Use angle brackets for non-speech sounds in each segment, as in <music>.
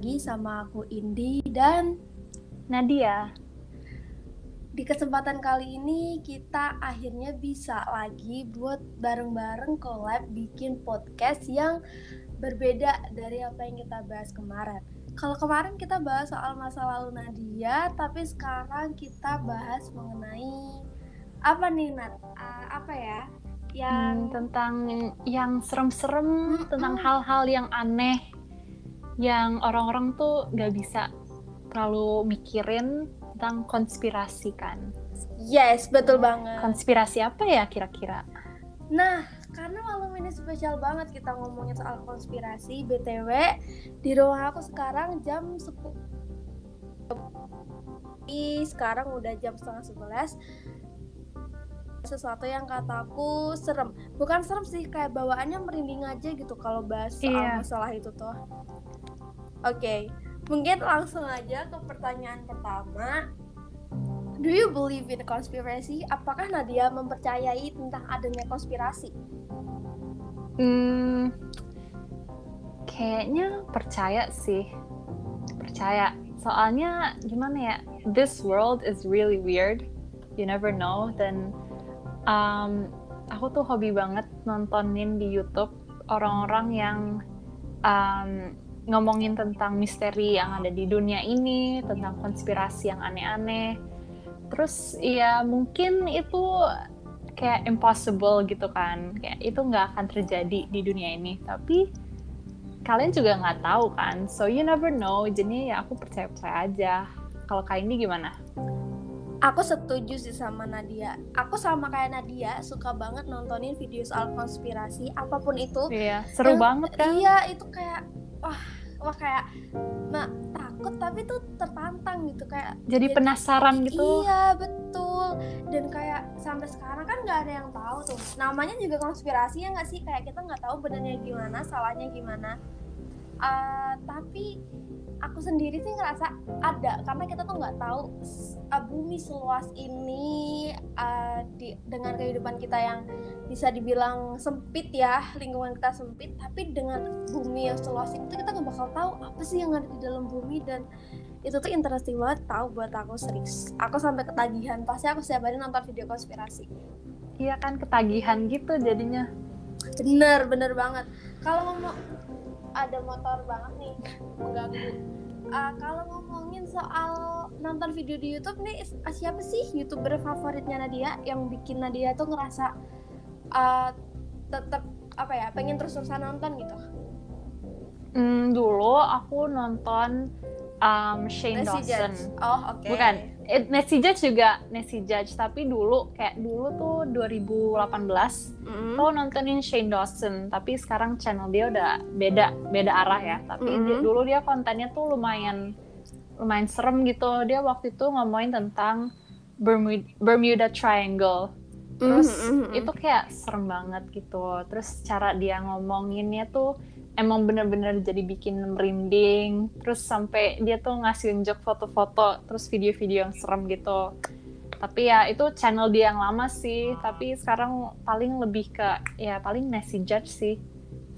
lagi sama aku Indi dan Nadia. Di kesempatan kali ini kita akhirnya bisa lagi buat bareng-bareng collab bikin podcast yang berbeda dari apa yang kita bahas kemarin. Kalau kemarin kita bahas soal masa lalu Nadia, tapi sekarang kita bahas mengenai apa nih Nat? Uh, apa ya? Yang hmm, tentang yang serem-serem, hmm, tentang hal-hal yang aneh yang orang-orang tuh gak bisa terlalu mikirin tentang konspirasi kan. Yes, betul banget. Konspirasi apa ya kira-kira? Nah, karena malam ini spesial banget kita ngomongin soal konspirasi, BTW, di rumah aku sekarang jam 10 sekarang udah jam setengah sebelas sesuatu yang kataku serem bukan serem sih kayak bawaannya merinding aja gitu kalau bahas soal iya. masalah itu tuh Oke, okay. mungkin langsung aja ke pertanyaan pertama. Do you believe in conspiracy? Apakah Nadia mempercayai tentang adanya konspirasi? Hmm, kayaknya percaya sih. Percaya. Soalnya gimana ya? This world is really weird. You never know. Dan um, aku tuh hobi banget nontonin di YouTube orang-orang yang um, ngomongin tentang misteri yang ada di dunia ini, tentang konspirasi yang aneh-aneh. Terus ya mungkin itu kayak impossible gitu kan, kayak itu nggak akan terjadi di dunia ini. Tapi kalian juga nggak tahu kan, so you never know. Jadi ya aku percaya-percaya aja. Kalau kayak ini gimana? Aku setuju sih sama Nadia. Aku sama kayak Nadia, suka banget nontonin video soal konspirasi apa pun itu. Iya, seru yang, banget kan? Iya, itu kayak wah wah kayak nah, takut tapi tuh tertantang gitu. Kayak jadi, jadi penasaran gitu. Iya betul. Dan kayak sampai sekarang kan nggak ada yang tahu tuh. Namanya juga konspirasi ya nggak sih? Kayak kita nggak tahu benernya gimana salahnya gimana. Uh, tapi aku sendiri sih ngerasa ada karena kita tuh nggak tahu uh, bumi seluas ini uh, di, dengan kehidupan kita yang bisa dibilang sempit ya lingkungan kita sempit tapi dengan bumi yang seluas itu kita nggak bakal tahu apa sih yang ada di dalam bumi. Dan itu tuh interesting banget tahu buat aku serius. Aku sampai ketagihan pasti aku setiap hari nonton video konspirasi. Iya kan ketagihan gitu jadinya. Bener bener banget. Kalau ngomong ada motor banget nih mengganggu uh, kalau ngomongin soal nonton video di YouTube nih siapa sih youtuber favoritnya Nadia yang bikin Nadia tuh ngerasa uh, tetap apa ya pengen terus terusan nonton gitu? Hmm, dulu aku nonton um, Shane Nancy Dawson. Judge. Oh oke. Okay. Bukan It, Nancy Judge juga Nancy Judge tapi dulu kayak dulu tuh 2018 mm-hmm. tuh nontonin Shane Dawson tapi sekarang channel dia udah beda beda arah ya tapi mm-hmm. dia, dulu dia kontennya tuh lumayan lumayan serem gitu dia waktu itu ngomongin tentang Bermuda, Bermuda Triangle terus mm-hmm. itu kayak serem banget gitu terus cara dia ngomonginnya tuh emang bener-bener jadi bikin merinding. Terus sampai dia tuh ngasih unjuk foto-foto terus video-video yang serem gitu. Tapi ya itu channel dia yang lama sih. Tapi sekarang paling lebih ke ya paling Nancy Judge sih.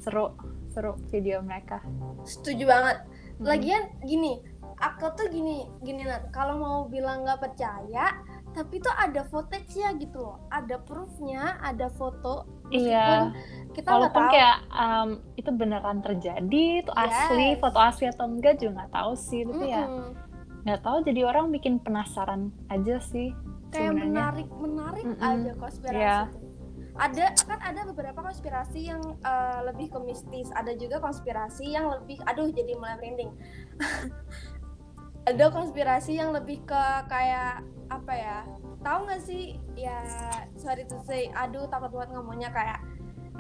Seru seru video mereka. Setuju banget. Hmm. lagian gini aku tuh gini gini Nat. Kalau mau bilang nggak percaya tapi tuh ada footage-nya gitu loh ada proofnya ada foto iya kita walaupun tahu. kayak um, itu beneran terjadi itu yes. asli foto asli atau enggak juga nggak tahu sih tapi mm -hmm. ya nggak tahu jadi orang bikin penasaran aja sih kayak sebenarnya. menarik menarik mm -hmm. aja konspirasi yeah. ada kan ada beberapa konspirasi yang uh, lebih ke mistis ada juga konspirasi yang lebih aduh jadi mulai merinding <laughs> ada konspirasi yang lebih ke kayak apa ya tahu nggak sih ya sorry to say aduh takut banget ngomongnya kayak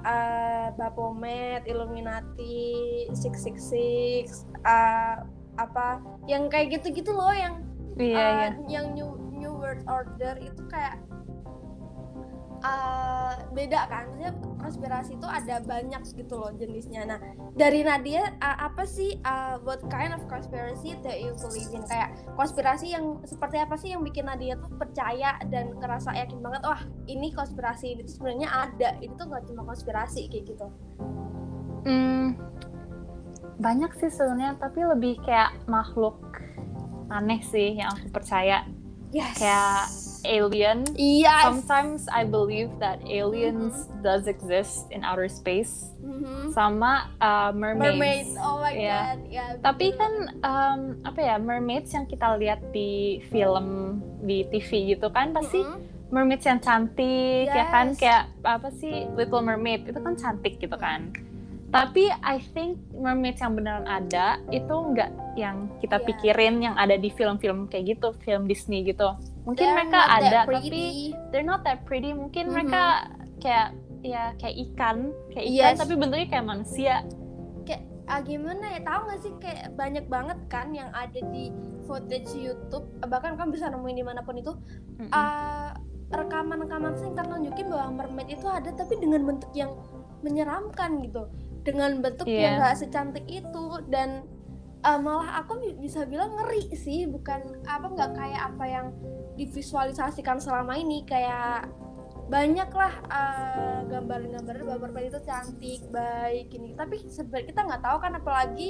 uh, Baphomet, Illuminati, Six Six Six, uh, apa yang kayak gitu-gitu loh yang iya, uh, iya. yang New New World Order itu kayak uh, beda kan? Maksudnya konspirasi itu ada banyak gitu loh jenisnya. Nah dari Nadia uh, apa sih uh, what kind of conspiracy that you believe in? Kayak konspirasi yang seperti apa sih yang bikin Nadia tuh percaya dan ngerasa yakin banget wah ini konspirasi itu sebenarnya ada. Itu tuh gak cuma konspirasi kayak gitu. Hmm, banyak sih sebenarnya tapi lebih kayak makhluk aneh sih yang aku percaya. Yes. kayak alien yes. sometimes I believe that aliens mm-hmm. does exist in outer space mm-hmm. sama uh, mermaids. mermaids oh my yeah. god yeah, tapi kan um, apa ya mermaids yang kita lihat di film di TV gitu kan pasti mm-hmm. mermaids yang cantik yes. ya kan kayak apa sih Little Mermaid itu kan cantik gitu kan tapi I think mermaids yang beneran ada itu nggak yang kita yeah. pikirin yang ada di film-film kayak gitu film Disney gitu mungkin they're mereka ada tapi they're not that pretty mungkin mm -hmm. mereka kayak ya kayak ikan kayak ikan yes. tapi bentuknya kayak manusia kayak ah, gimana ya tahu nggak sih kayak banyak banget kan yang ada di footage YouTube bahkan kan bisa nemuin di mana pun itu mm -hmm. uh, rekaman-rekaman singkat nunjukin bahwa mermaid itu ada tapi dengan bentuk yang menyeramkan gitu dengan bentuk yeah. yang gak secantik itu dan uh, malah aku bisa bilang ngeri sih bukan apa nggak kayak apa yang divisualisasikan selama ini kayak banyak lah uh, gambar-gambar gambar itu cantik baik ini tapi sebenarnya kita nggak tahu kan apalagi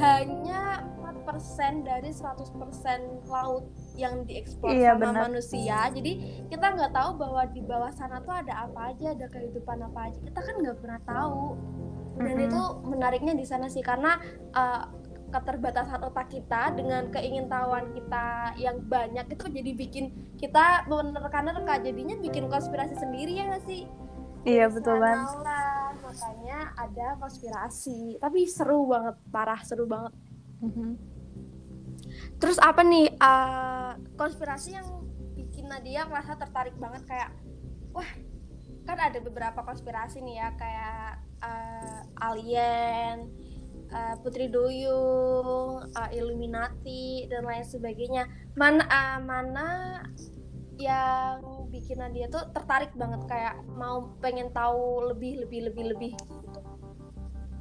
hanya 4% dari 100% laut yang dieksplor iya, sama bener. manusia jadi kita nggak tahu bahwa di bawah sana tuh ada apa aja ada kehidupan apa aja kita kan nggak pernah tahu dan mm-hmm. itu menariknya di sana sih karena uh, keterbatasan otak kita dengan keingintahuan kita yang banyak itu jadi bikin kita menerka-nerka jadinya bikin konspirasi sendiri ya nggak sih iya betul banget makanya ada konspirasi tapi seru banget parah seru banget mm-hmm. terus apa nih uh, konspirasi yang bikin Nadia merasa tertarik banget kayak wah kan ada beberapa konspirasi nih ya kayak uh, alien, uh, Putri Duyung, uh, Illuminati dan lain sebagainya. Mana uh, mana yang bikin Nadia tuh tertarik banget kayak mau pengen tahu lebih lebih lebih lebih gitu.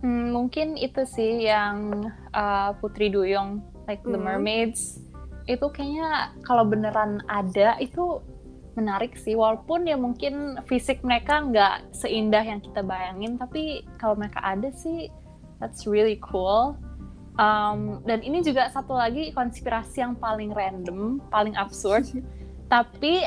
Hmm, mungkin itu sih yang uh, Putri Duyung like the hmm. mermaids itu kayaknya kalau beneran ada itu menarik sih walaupun ya mungkin fisik mereka nggak seindah yang kita bayangin tapi kalau mereka ada sih that's really cool um, dan ini juga satu lagi konspirasi yang paling random paling absurd <laughs> tapi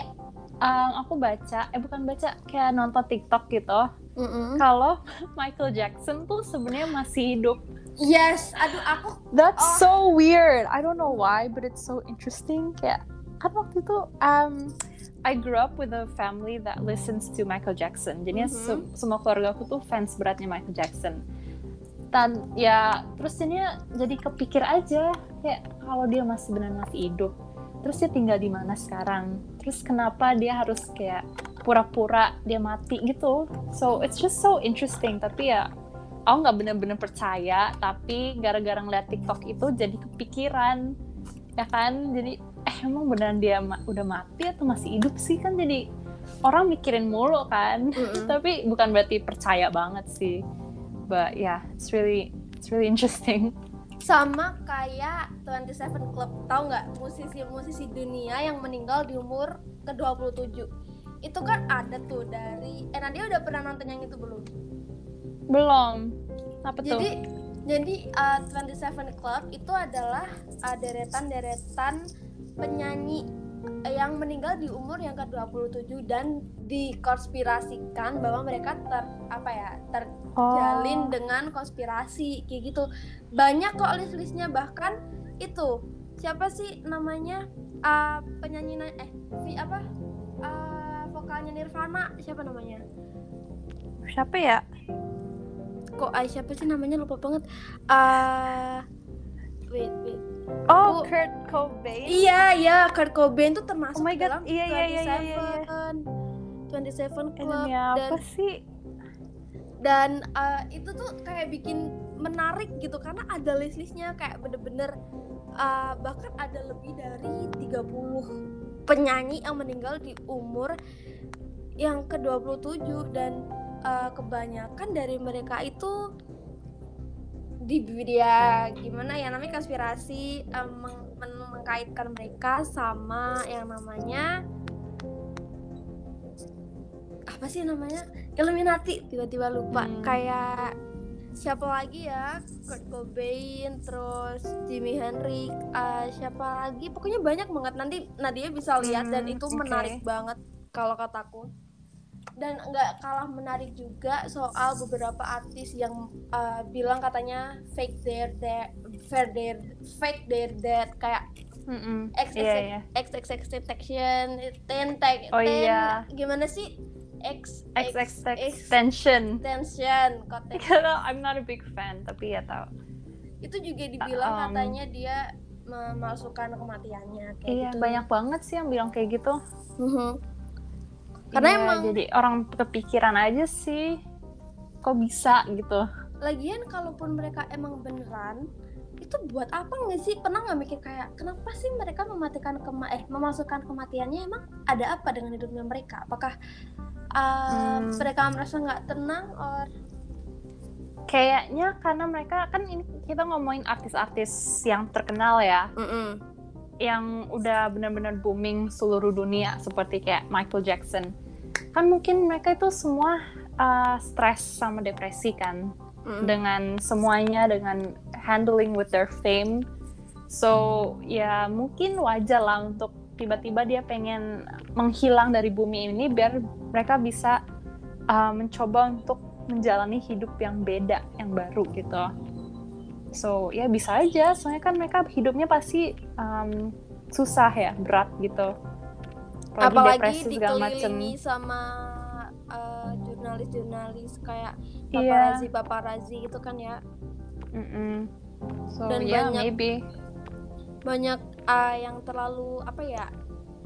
um, aku baca eh bukan baca kayak nonton TikTok gitu mm -mm. kalau <laughs> Michael Jackson tuh sebenarnya masih hidup Yes, aduh aku. That's oh. so weird. I don't know why, but it's so interesting. Kayak kan waktu itu um, I grew up with a family that listens to Michael Jackson. Jadi mm -hmm. se semua keluarga aku tuh fans beratnya Michael Jackson. Dan ya terus jadinya jadi kepikir aja kayak kalau dia masih benar masih hidup, terus dia tinggal di mana sekarang? Terus kenapa dia harus kayak pura-pura dia mati gitu? So it's just so interesting. Tapi ya aku nggak bener-bener percaya. Tapi gara-gara ngeliat TikTok itu jadi kepikiran, ya kan? Jadi emang beneran dia ma udah mati atau masih hidup sih? Kan jadi orang mikirin mulu kan. Mm -hmm. <laughs> tapi bukan berarti percaya banget sih. But yeah it's really it's really interesting. Sama kayak 27 Club. Tahu nggak musisi-musisi dunia yang meninggal di umur ke 27 itu kan ada tuh dari eh Nadia udah pernah nonton yang itu belum? Belum. Apa tuh? Jadi jadi uh, 27 Club itu adalah uh, deretan-deretan penyanyi yang meninggal di umur yang ke-27 dan dikonspirasikan bahwa mereka ter apa ya terjalin oh. dengan konspirasi kayak gitu. Banyak kok list-listnya bahkan itu siapa sih namanya uh, penyanyi eh si apa uh, vokalnya Nirvana siapa namanya? Siapa ya? Kok uh, siapa sih namanya lupa banget. Uh, wait wait Oh, aku, Kurt Cobain. Iya, iya, Kurt Cobain tuh termasuk oh my God. dalam iya, iya, iya, iya, iya, iya. 27 Club dan apa sih? Dan uh, itu tuh kayak bikin menarik gitu karena ada list-listnya kayak bener-bener uh, bahkan ada lebih dari 30 penyanyi yang meninggal di umur yang ke-27 dan uh, kebanyakan dari mereka itu di dia gimana ya namanya konspirasi um, meng men mengkaitkan mereka sama yang namanya apa sih namanya? Illuminati. Tiba-tiba lupa. Hmm. kayak siapa lagi ya? Kurt Cobain terus Jimi Hendrix uh, siapa lagi? Pokoknya banyak banget. Nanti Nadia bisa lihat dan Hmm, itu oke. menarik banget kalau kataku dan nggak kalah menarik juga soal beberapa artis yang uh, bilang katanya fake their their fake their fake their dead kayak. X Iya, iya. XXX Detection, ten tag, Oh, ten, iya. gimana sih? X XX extension. extension, kotek. Karena I'm not a big fan, tapi ya tau. Itu juga dibilang Um, katanya dia memalsukan kematiannya kayak Iya, gitu. banyak banget sih yang bilang kayak gitu. Karena Iya, emang jadi orang kepikiran aja sih. Kok bisa gitu? lagian kalaupun mereka emang beneran itu buat apa nggak sih pernah nggak mikir kayak kenapa sih mereka mematikan kema eh memasukkan kematiannya emang ada apa dengan hidupnya mereka apakah uh, Hmm. mereka merasa nggak tenang or Kayaknya karena mereka kan ini kita ngomongin artis-artis yang terkenal ya, yang udah benar-benar booming seluruh dunia seperti kayak Michael Jackson. Kan mungkin mereka itu semua uh, stres sama depresi kan. Mm-mm. dengan semuanya dengan handling with their fame so ya mungkin wajar lah untuk tiba-tiba dia pengen menghilang dari bumi ini biar mereka bisa uh, mencoba untuk menjalani hidup yang beda yang baru gitu so ya bisa aja soalnya kan mereka hidupnya pasti um, susah ya berat gitu apalagi depresi segala macem. sama uh, jurnalis-jurnalis kayak Iya. paparazzi paparazzi gitu kan ya Mm-mm. so Dan ya banyak- maybe banyak uh, yang terlalu apa ya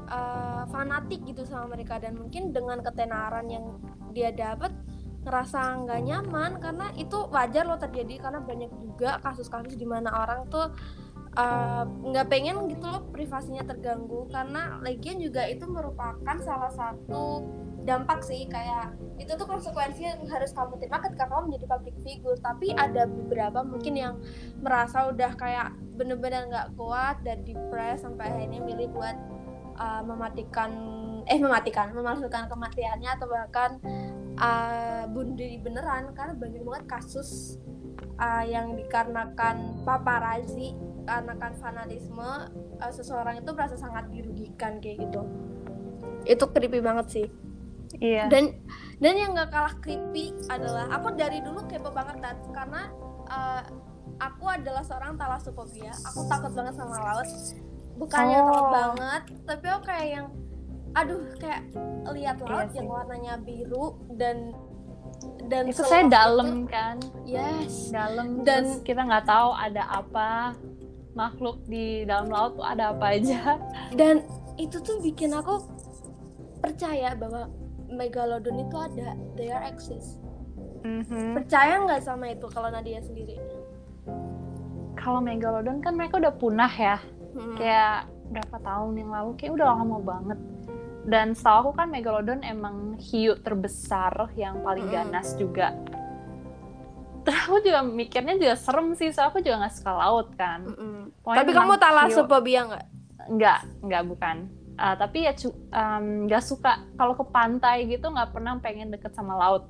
uh, fanatik gitu sama mereka dan mungkin dengan ketenaran yang dia dapat ngerasa nggak nyaman karena itu wajar loh terjadi karena banyak juga kasus-kasus di mana orang tuh uh, nggak pengen gitu loh privasinya terganggu. Karena lagian juga itu merupakan salah satu dampak sih kayak itu tuh konsekuensi yang harus kamu terima ketika kamu menjadi public figure. Tapi ada beberapa mungkin yang merasa udah kayak bener-bener nggak kuat dan depres sampai akhirnya milih buat uh, mematikan eh mematikan memalsukan kematiannya atau bahkan uh, bunuh diri beneran. Karena banyak banget kasus uh, yang dikarenakan paparazzi dikarenakan fanatisme uh, seseorang itu merasa sangat dirugikan kayak gitu. Itu creepy banget sih. Iya. Dan dan yang nggak kalah creepy adalah aku dari dulu kepo banget Tat, karena uh, aku adalah seorang talasofobia aku takut banget sama laut. Bukannya Oh. takut banget tapi aku kayak yang aduh kayak lihat laut Iya yang warnanya biru dan dan itu saya itu- dalam kan. Yes. Dalam Dan- terus kita nggak tahu ada apa. Makhluk di dalam laut tuh ada apa aja. Dan itu tuh bikin aku percaya bahwa megalodon itu ada. They are exist. Mhm. percaya nggak sama itu kalau Nadia sendiri? Kalau megalodon kan mereka udah punah ya. Hmm. kayak berapa tahun yang lalu kayak udah lama banget dan setahu aku kan megalodon emang hiu terbesar yang paling Mm-mm. ganas juga terus aku juga mikirnya juga serem sih soalnya aku juga nggak suka laut kan. Pokoknya Tapi kamu talasofobia nggak? Enggak, enggak bukan. Uh, tapi ya cu- um, nggak suka kalau ke pantai gitu nggak pernah pengen deket sama laut.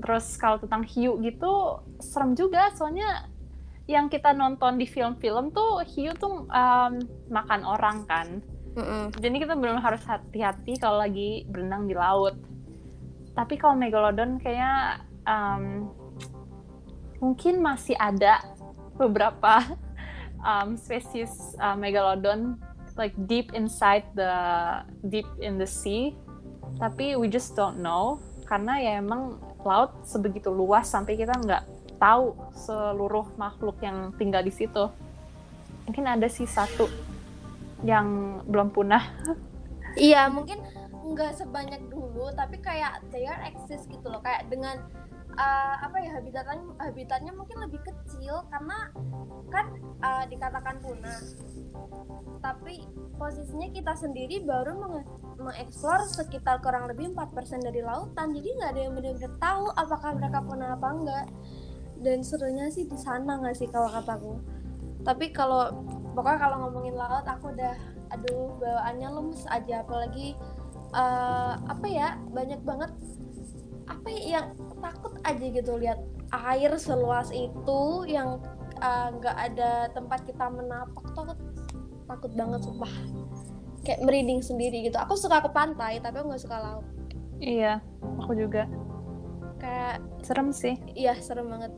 Terus kalau tentang hiu gitu serem juga soalnya yang kita nonton di film-film tuh hiu tuh um, makan orang kan. Jadi kita benar harus hati-hati kalau lagi berenang di laut. Tapi kalau megalodon kayaknya um, mungkin masih ada beberapa <laughs> um, spesies uh, megalodon like deep inside the deep in the sea. Tapi we just don't know karena ya emang laut sebegitu luas sampai kita nggak tahu seluruh makhluk yang tinggal di situ. Mungkin ada sih satu yang belum punah. Iya, mungkin nggak sebanyak dulu, tapi kayak they are exist gitu loh. Kayak dengan uh, apa ya habitatnya habitatnya mungkin lebih kecil karena kan uh, dikatakan punah. Tapi posisinya kita sendiri baru menge- mengeksplor sekitar kurang lebih 4% dari lautan. Jadi nggak ada yang benar-benar tahu apakah mereka punah apa enggak. Dan serunya sih di sana nggak sih kalau kataku. Tapi kalau pokoknya kalau ngomongin laut aku udah aduh bawaannya lemes aja. Apalagi eh, apa ya banyak banget apa ya yang takut aja gitu lihat air seluas itu yang uh, nggak uh, ada tempat kita menapak tuh takut banget sumpah. Kayak merinding sendiri gitu. Aku suka ke pantai tapi aku nggak suka laut. Iya aku juga. Kayak serem sih. Iya serem banget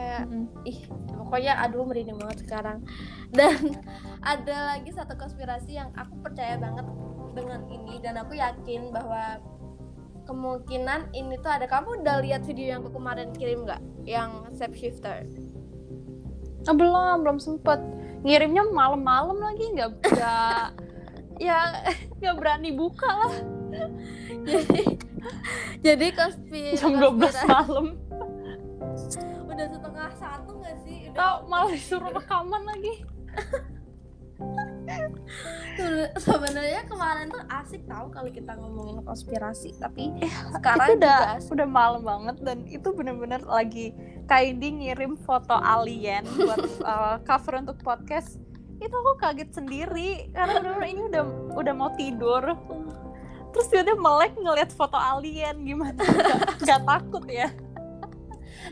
kayak mm -hmm. ih pokoknya aduh merinding banget sekarang. <laughs> Dan ada lagi satu konspirasi yang aku percaya banget dengan ini dan aku yakin bahwa kemungkinan ini tuh ada. Kamu udah lihat video yang aku kemarin kirim nggak? Yang shifter oh, belum belum sempet. Ngirimnya malam-malam lagi nggak nggak <laughs> ya nggak berani buka lah. Jadi <laughs> jadi konspirasi jam 12 malam udah setengah satu nggak sih? Udah. Tau malah disuruh rekaman lagi. <laughs> Sebenarnya kemarin tuh asik tahu kalau kita ngomongin konspirasi tapi eh, sekarang itu udah udah malam banget dan itu bener-bener lagi Kaindi ngirim foto alien <laughs> buat uh, cover untuk podcast. Itu aku kaget sendiri karena bener-bener ini udah udah mau tidur. Terus dia melek ngeliat foto alien gimana? <laughs> Nggak takut ya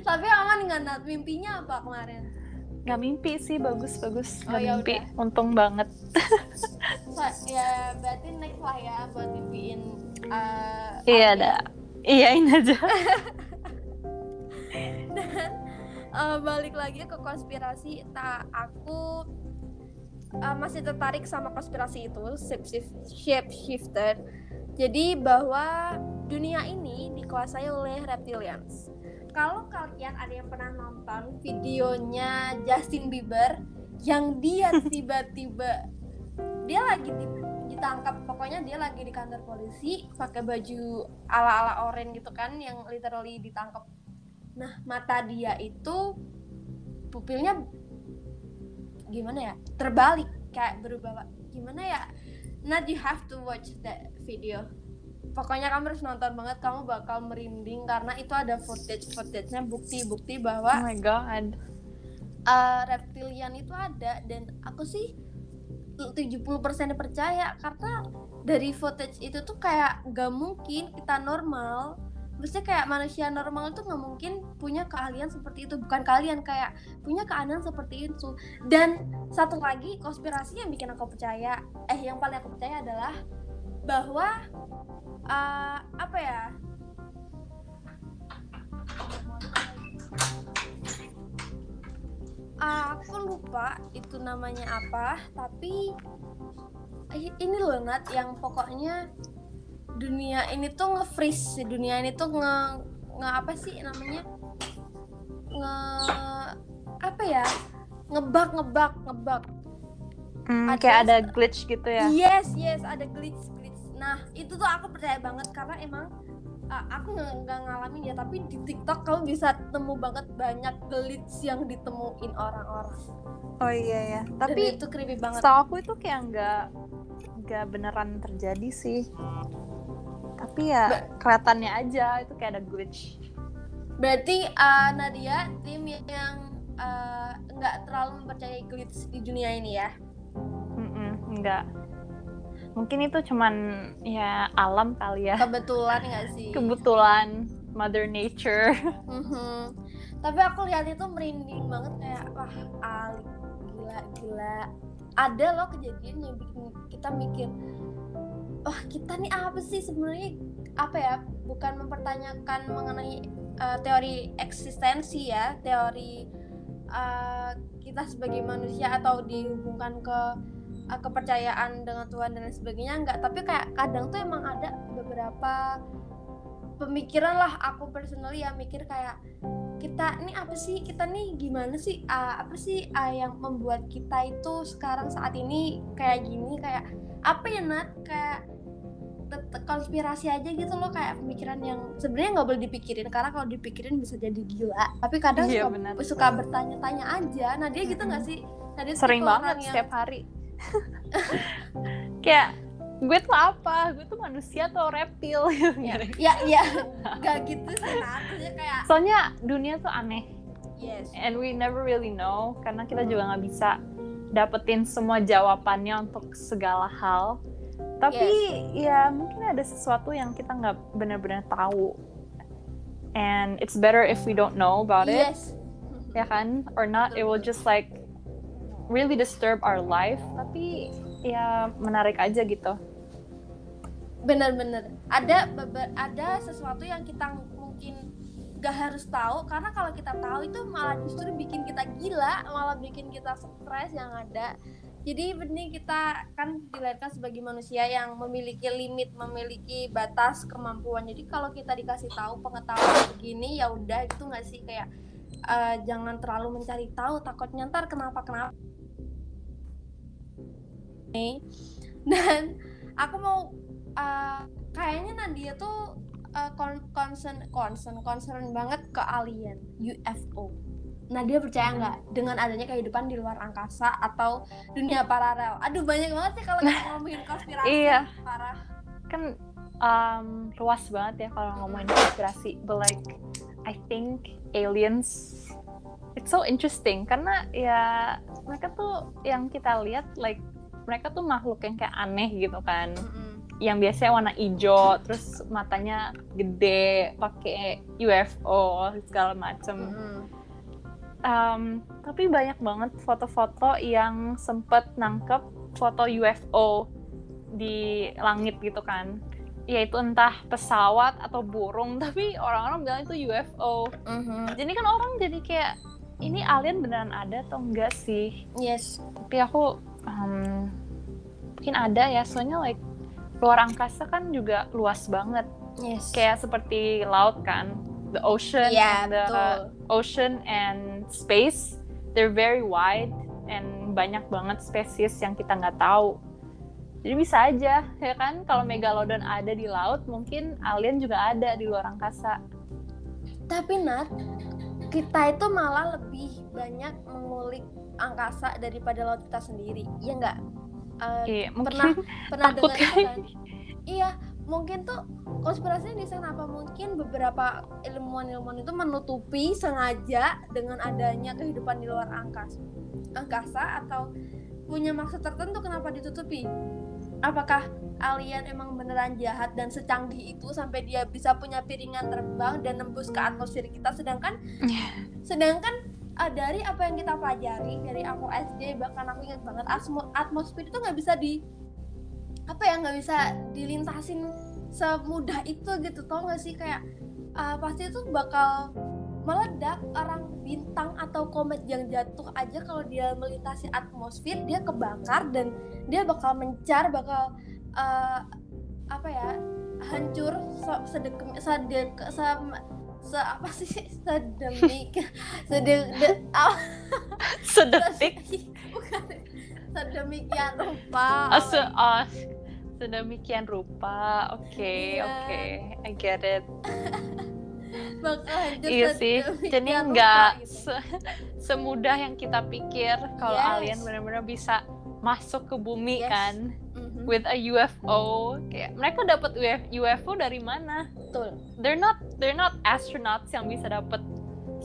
tapi aman nggak nat mimpinya apa kemarin? Nggak mimpi sih bagus bagus. Nggak oh, ya mimpi udah. untung banget. <laughs> Ya berarti next lah ya buat mimpiin uh, iya ada. Iyain aja. Dan <laughs> uh, <laughs> balik lagi ke konspirasi. Tak aku uh, masih tertarik sama konspirasi itu shape shifter. Jadi bahwa dunia ini dikuasai oleh reptilians kalau kalian ada yang pernah nonton videonya Justin Bieber yang dia <laughs> tiba-tiba dia lagi ditangkap pokoknya dia lagi di kantor polisi pakai baju ala-ala oranye gitu kan yang literally ditangkap. Nah mata dia itu pupilnya gimana ya? Terbalik kayak berubah gimana ya? Not you have to watch that video pokoknya kamu harus nonton banget kamu bakal merinding karena itu ada footage footage-nya bukti-bukti bahwa oh my god. uh, reptilian itu ada dan aku sih 70% percaya karena dari footage itu tuh kayak gak mungkin kita normal. Maksudnya kayak manusia normal itu nggak mungkin punya keahlian seperti itu. Bukan kalian kayak punya keahlian seperti itu. Dan satu lagi konspirasi yang bikin aku percaya eh yang paling aku percaya adalah bahwa uh, apa ya? Aku lupa itu namanya apa tapi ini loh Nat yang pokoknya dunia ini tuh nge-freeze dunia ini tuh nge, nge apa sih namanya? Nge apa ya? Ngebak ngebak ngebak hmm, ada, kayak ada glitch gitu ya? Yes yes ada glitch nah itu tuh aku percaya banget karena emang uh, aku nggak ngalamin ya tapi di TikTok kamu bisa temu banget banyak glitch yang ditemuin orang-orang. Oh iya ya tapi Dan itu creepy banget. setahu aku itu kayak nggak nggak beneran terjadi sih. Tapi ya Ba kelihatannya aja itu kayak ada glitch. Berarti uh, Nadia tim yang nggak uh, terlalu mempercayai glitch di dunia ini ya? Mm -mm, nggak mungkin itu cuman ya alam kali ya. Kebetulan nggak sih? Kebetulan mother nature. Mm-hmm. tapi aku lihat itu merinding banget kayak wah Ali gila gila. Ada loh kejadian yang bikin kita mikir wah kita nih apa sih sebenarnya? Apa ya bukan mempertanyakan mengenai uh, teori eksistensi ya teori uh, kita sebagai manusia atau dihubungkan ke uh, kepercayaan dengan Tuhan dan lain sebagainya enggak. Tapi kayak kadang tuh emang ada beberapa pemikiran lah aku personally yang mikir kayak kita ini apa sih? Kita nih gimana sih? Uh, apa sih uh, yang membuat kita itu sekarang saat ini kayak gini? Kayak apa ya Nat? Kayak konspirasi aja gitu loh kayak pemikiran yang sebenarnya nggak boleh dipikirin karena kalau dipikirin bisa jadi gila. Tapi kadang iya, suka, suka bertanya-tanya aja. Nah dia gitu nggak sih? Nah, sering banget yang, setiap hari <laughs> kayak gue tuh apa? Gue tuh manusia atau reptil? <laughs> Ya ya, ya. gak gitu sih maksudnya kayak soalnya dunia tuh aneh. Yes. And we never really know karena kita juga nggak bisa dapetin semua jawabannya untuk segala hal. Tapi yes. ya mungkin ada sesuatu yang kita nggak benar-benar tahu. And it's better if we don't know about it. Yes. Ya kan? Or not it will just like really disturb our life tapi ya menarik aja gitu. Bener-bener ada ada sesuatu yang kita mungkin gak harus tahu karena kalau kita tahu itu malah justru bikin kita gila malah bikin kita stres yang ada. Jadi benih kita kan dilahirkan sebagai manusia yang memiliki limit memiliki batas kemampuan. Jadi kalau kita dikasih tahu pengetahuan begini ya udah gitu nggak sih? Kayak eh, jangan terlalu mencari tahu takutnya ntar kenapa kenapa Nih. dan aku mau uh, kayaknya Nadia tuh uh, con- concern concern concern banget ke alien UFO. Nadia percaya nggak dengan adanya kehidupan di luar angkasa atau dunia paralel? Aduh banyak banget sih kalau kita ngomongin konspirasi. Iya. Parah. kan um, luas banget ya kalau ngomongin konspirasi but like I think aliens it's so interesting karena ya mereka tuh yang kita lihat like mereka tuh makhluk yang kayak aneh gitu kan Mm-mm. yang biasanya warna hijau terus matanya gede pakai UFO segala macem Mm-mm. Um, tapi banyak banget foto-foto yang sempet nangkep foto UFO di langit gitu kan yaitu entah pesawat atau burung <laughs> tapi orang-orang bilang itu UFO Mhm. jadi kan orang jadi kayak ini alien beneran ada atau enggak sih Yes. tapi aku um, mungkin ada ya soalnya like luar angkasa kan juga luas banget. Yes. kayak seperti laut kan the ocean Iya and the betul. ocean and space they're very wide and banyak banget spesies yang kita nggak tahu. Jadi bisa aja ya kan? Kalau megalodon ada di laut mungkin alien juga ada di luar angkasa. Tapi Nat, kita itu malah lebih banyak mengulik angkasa daripada laut kita sendiri. Iya nggak? Eh, iya pernah pernah dengar itu kan? kan? Iya, mungkin tuh konspirasinya di sana apa mungkin beberapa ilmuwan-ilmuwan itu menutupi sengaja dengan adanya kehidupan di luar angkasa, angkasa atau punya maksud tertentu kenapa ditutupi? Apakah alien emang beneran jahat dan secanggih itu sampai dia bisa punya piringan terbang dan nembus ke atmosfer kita sedangkan sedangkan uh, dari apa yang kita pelajari dari aku SD bahkan aku ingat banget asmo- atmosfer itu nggak bisa di apa ya nggak bisa dilintasin semudah itu gitu tau gak sih? Kayak uh, pasti itu bakal meledak orang bintang atau komet yang jatuh aja kalau dia melintasi atmosfer dia kebakar dan dia bakal mencar bakal uh, apa ya hancur sedek se, se apa sih? Sedemik. Sedek de- ah, sedetik bukan. Sedemikian rupa. Ah, se- ah, sedemikian rupa. Oke Iya. oke. I get it. Iya sih. sedemikian jadi nggak gitu. se- semudah yang kita pikir kalau Yes. alien benar-benar bisa masuk ke bumi Yes. kan with a UFO kayak mereka dapat UF- UFO dari mana? Betul. They're not they're not astronauts yang bisa dapat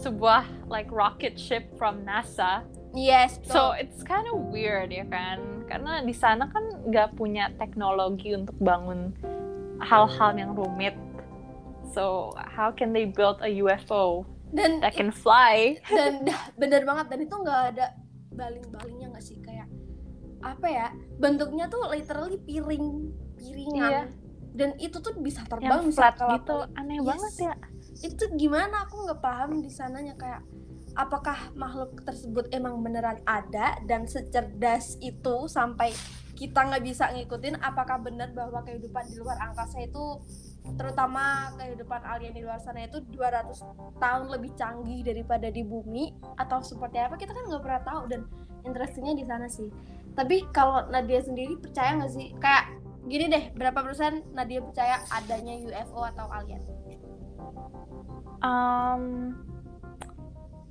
sebuah like rocket ship from NASA. Yes so betul. it's kind of weird ya kan? Karena di sana kan nggak punya teknologi untuk bangun hal-hal yang rumit. So how can they build a UFO dan that can fly? dan bener banget. Dan itu nggak ada baling-balingnya nggak sih apa ya bentuknya tuh literally piring piringan. Iya. dan itu tuh bisa terbang yang bisa flat gitu. aneh Yes. banget ya. Itu gimana? Aku nggak paham di sananya kayak apakah makhluk tersebut emang beneran ada dan secerdas itu sampai kita nggak bisa ngikutin apakah benar bahwa kehidupan di luar angkasa itu terutama kehidupan alien di luar sana itu 200 tahun lebih canggih daripada di bumi atau seperti apa kita kan nggak pernah tahu. Dan interestnya di sana sih tapi kalau Nadia sendiri percaya nggak sih? Kayak gini deh berapa persen Nadia percaya adanya UFO atau alien? Um,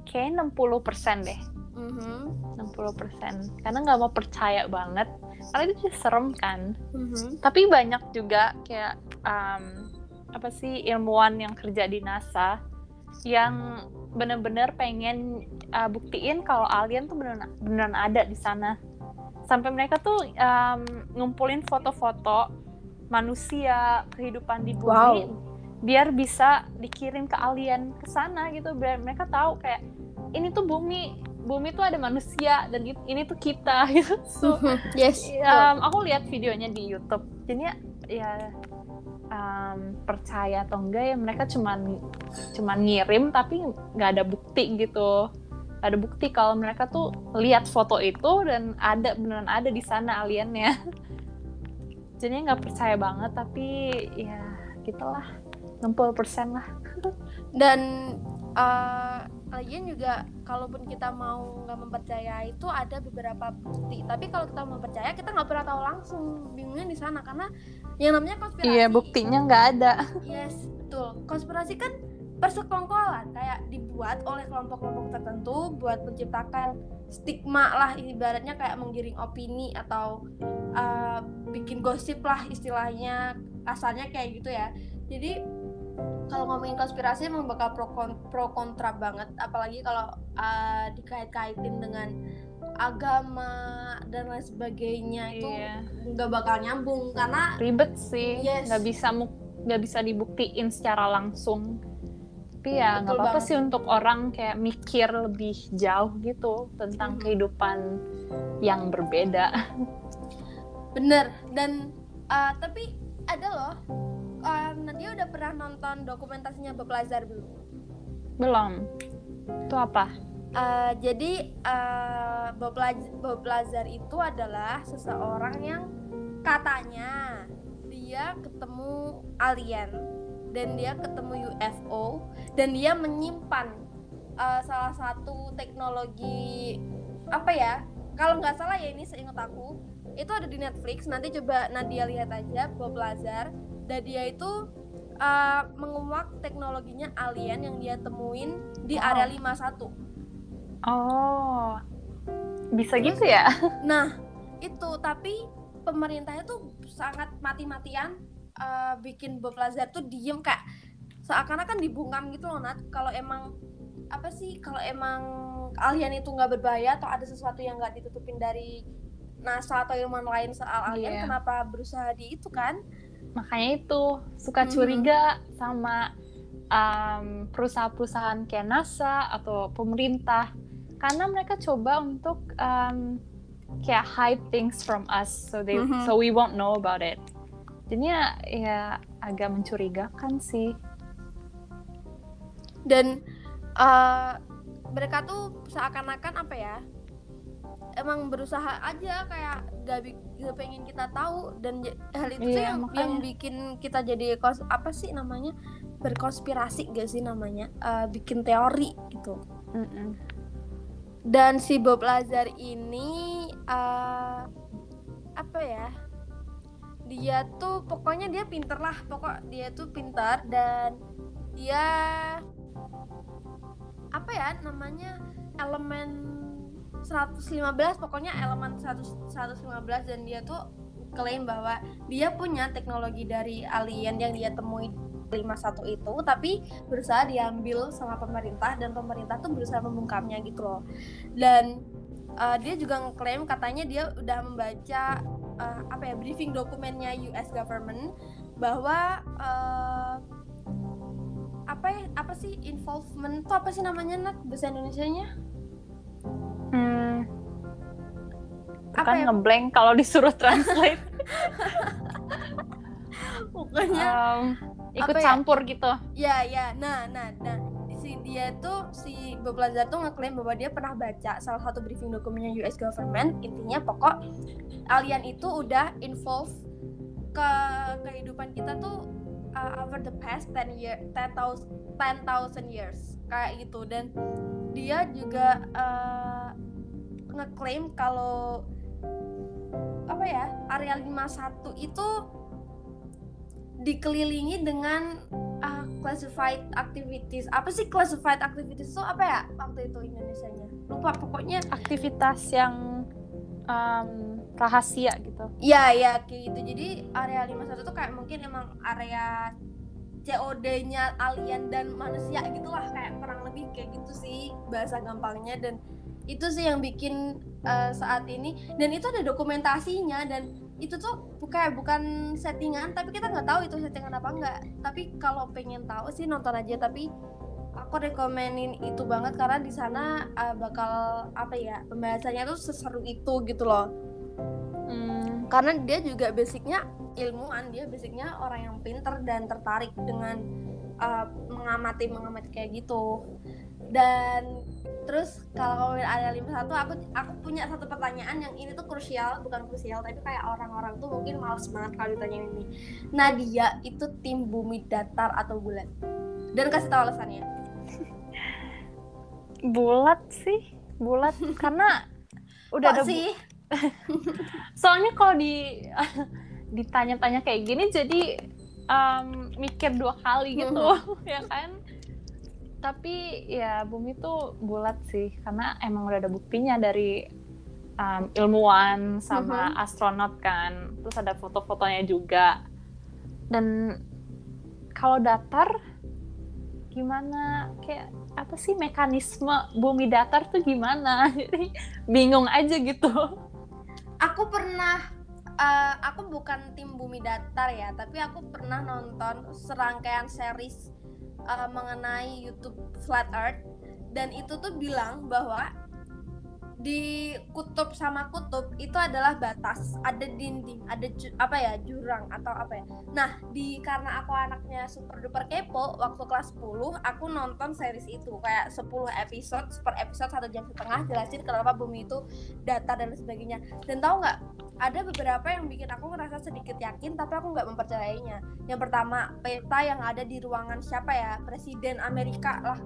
kayak 60% deh. Mhm. 60% karena nggak mau percaya banget. Karena itu just serem kan. Mhm. tapi banyak juga kayak um, apa sih ilmuwan yang kerja di NASA yang bener-bener pengen uh, buktiin kalau alien tuh beneran beneran ada di sana. Sampai mereka tuh um, ngumpulin foto-foto manusia kehidupan di bumi Wow. biar bisa dikirim ke alien ke sana gitu. Biar mereka tahu kayak ini tuh bumi bumi tuh ada manusia dan ini tuh kita <laughs> gitu. So <laughs> yes. um, aku lihat videonya di YouTube. Jadinya ya um, percaya atau enggak ya mereka cuman cuman ngirim tapi nggak ada bukti gitu. Ada bukti kalau mereka tuh lihat foto itu dan ada beneran ada di sana aliennya. <laughs> Jadinya nggak percaya banget tapi ya gitulah. 60% lah. <laughs> Dan uh, lagian juga kalaupun kita mau nggak mempercaya itu ada beberapa bukti. Tapi kalau kita mau percaya kita nggak pernah tahu langsung. Bingungnya di sana karena yang namanya konspirasi iya buktinya nggak ada. Yes betul. Konspirasi kan persekongkolan kayak dibuat oleh kelompok-kelompok tertentu buat menciptakan stigma lah ibaratnya kayak menggiring opini atau uh, bikin gosip lah istilahnya asalnya kayak gitu ya. Jadi kalau ngomongin konspirasi emang bakal pro, pro kontra banget. Apalagi kalau uh, dikait-kaitin dengan agama dan lain sebagainya itu iya. nggak bakal nyambung. Karena ribet sih. Nggak yes. bisa nggak bisa dibuktiin secara langsung. Tapi ya nggak apa-apa sih untuk orang kayak mikir lebih jauh gitu tentang hmm. kehidupan yang berbeda. <laughs> Bener. Dan uh, tapi ada loh uh, Nadia udah pernah nonton dokumentasinya Bob Lazar belum? Belum. Itu apa? Uh, jadi uh, Bob, Laz Bob Lazar itu adalah seseorang yang katanya dia ketemu alien dan dia ketemu UFO dan dia menyimpan uh, salah satu teknologi apa ya kalau nggak salah ya ini seingat aku itu ada di Netflix nanti coba Nadia lihat aja Bob Lazar dan dia itu uh, menguak teknologinya alien yang dia temuin di wow. area 51 oh. Bisa gitu ya? <laughs> Nah itu. Tapi pemerintahnya tuh sangat mati-matian uh, bikin Bob Lazar tuh diem kayak seakan-akan dibungkam gitu loh Nat. Kalau emang apa sih kalau emang alien itu nggak berbahaya atau ada sesuatu yang nggak ditutupin dari NASA atau ilmuwan lain soal alien yeah. kenapa berusaha di itu kan makanya itu suka curiga mm-hmm. sama um, perusahaan-perusahaan kayak NASA atau pemerintah karena mereka coba untuk um, kayak hide things from us so they mm-hmm. so we won't know about it jadinya ya agak mencurigakan sih dan uh, mereka tuh seakan-akan apa ya emang berusaha aja kayak gak, gak pengen kita tahu dan hal itu iya, yang yang bikin kita jadi kos apa sih namanya berkonspirasi gak sih namanya uh, bikin teori gitu mm -mm. dan si Bob Lazar ini uh, apa ya dia tuh pokoknya dia pinter lah pokok dia tuh pinter dan dia apa ya namanya elemen 115 pokoknya elemen 100, 115 dan dia tuh klaim bahwa dia punya teknologi dari alien yang dia temui 51 itu tapi berusaha diambil sama pemerintah dan pemerintah tuh berusaha membungkamnya gitu loh dan uh, dia juga ngeklaim katanya dia udah membaca uh, apa ya briefing dokumennya US government bahwa uh, apa ya apa sih involvement itu apa sih namanya nak bahasa Indonesia-nya? Hmm, apa kan ya? ngeblank kalau disuruh translate. <laughs> Pokoknya um, ikut ya? campur gitu. Ya ya, nah nah nah si dia tuh si Bob Lazar tuh ngeklaim bahwa dia pernah baca salah satu briefing dokumennya US government intinya pokok alien itu udah involve ke kehidupan kita tuh uh, over the past 10 year 10,000 10,000 years. Kayak gitu. Dan dia juga uh, ngeklaim kalau apa ya area 51 itu dikelilingi dengan uh, classified activities. Apa sih classified activities itu apa ya waktu itu Indonesia-nya? Lupa pokoknya aktivitas yang um, rahasia gitu. Ya ya kayak gitu. Jadi area 51 tuh kayak mungkin emang area COD-nya alien dan manusia gitulah kayak kurang lebih kayak gitu sih bahasa gampangnya. Dan itu sih yang bikin uh, saat ini. Dan itu ada dokumentasinya dan itu tuh bukan bukan settingan tapi kita nggak tahu itu settingan apa enggak tapi kalau pengen tahu sih nonton aja. Tapi aku rekomenin itu banget karena di sana uh, bakal apa ya pembahasannya tuh seseru itu gitu loh. Karena dia juga basicnya ilmuwan dia basicnya orang yang pinter dan tertarik dengan uh, mengamati mengamati kayak gitu. Dan terus kalau ngomongin area 51 aku aku punya satu pertanyaan yang ini tuh krusial bukan krusial tapi kayak orang-orang tuh mungkin males banget kalau ditanya ini. Nadia itu tim bumi datar atau bulat? Dan kasih tahu alasannya. Bulat sih bulat. <laughs> Karena udah Kok ada sih <laughs> soalnya kalau di <laughs> ditanya-tanya kayak gini jadi um, mikir dua kali gitu mm-hmm. <laughs> ya kan? Tapi ya bumi tuh bulat sih karena emang udah ada buktinya dari um, ilmuwan sama mm-hmm. astronot kan terus ada foto-fotonya juga. Dan kalau datar gimana? Kayak apa sih mekanisme bumi datar tuh gimana? Jadi bingung aja gitu aku pernah uh, aku bukan tim bumi datar ya tapi aku pernah nonton serangkaian series uh, mengenai YouTube Flat Earth. Dan itu tuh bilang bahwa di kutub sama kutub itu adalah batas ada dinding ada ju, apa ya jurang atau apa ya. Nah di karena aku anaknya super duper kepo waktu kelas 10 aku nonton series itu kayak 10 episode per episode satu jam setengah jelasin kenapa bumi itu datar dan sebagainya. Dan tahu nggak ada beberapa yang bikin aku ngerasa sedikit yakin tapi aku nggak mempercayainya. Yang pertama peta yang ada di ruangan siapa ya? Presiden Amerika lah.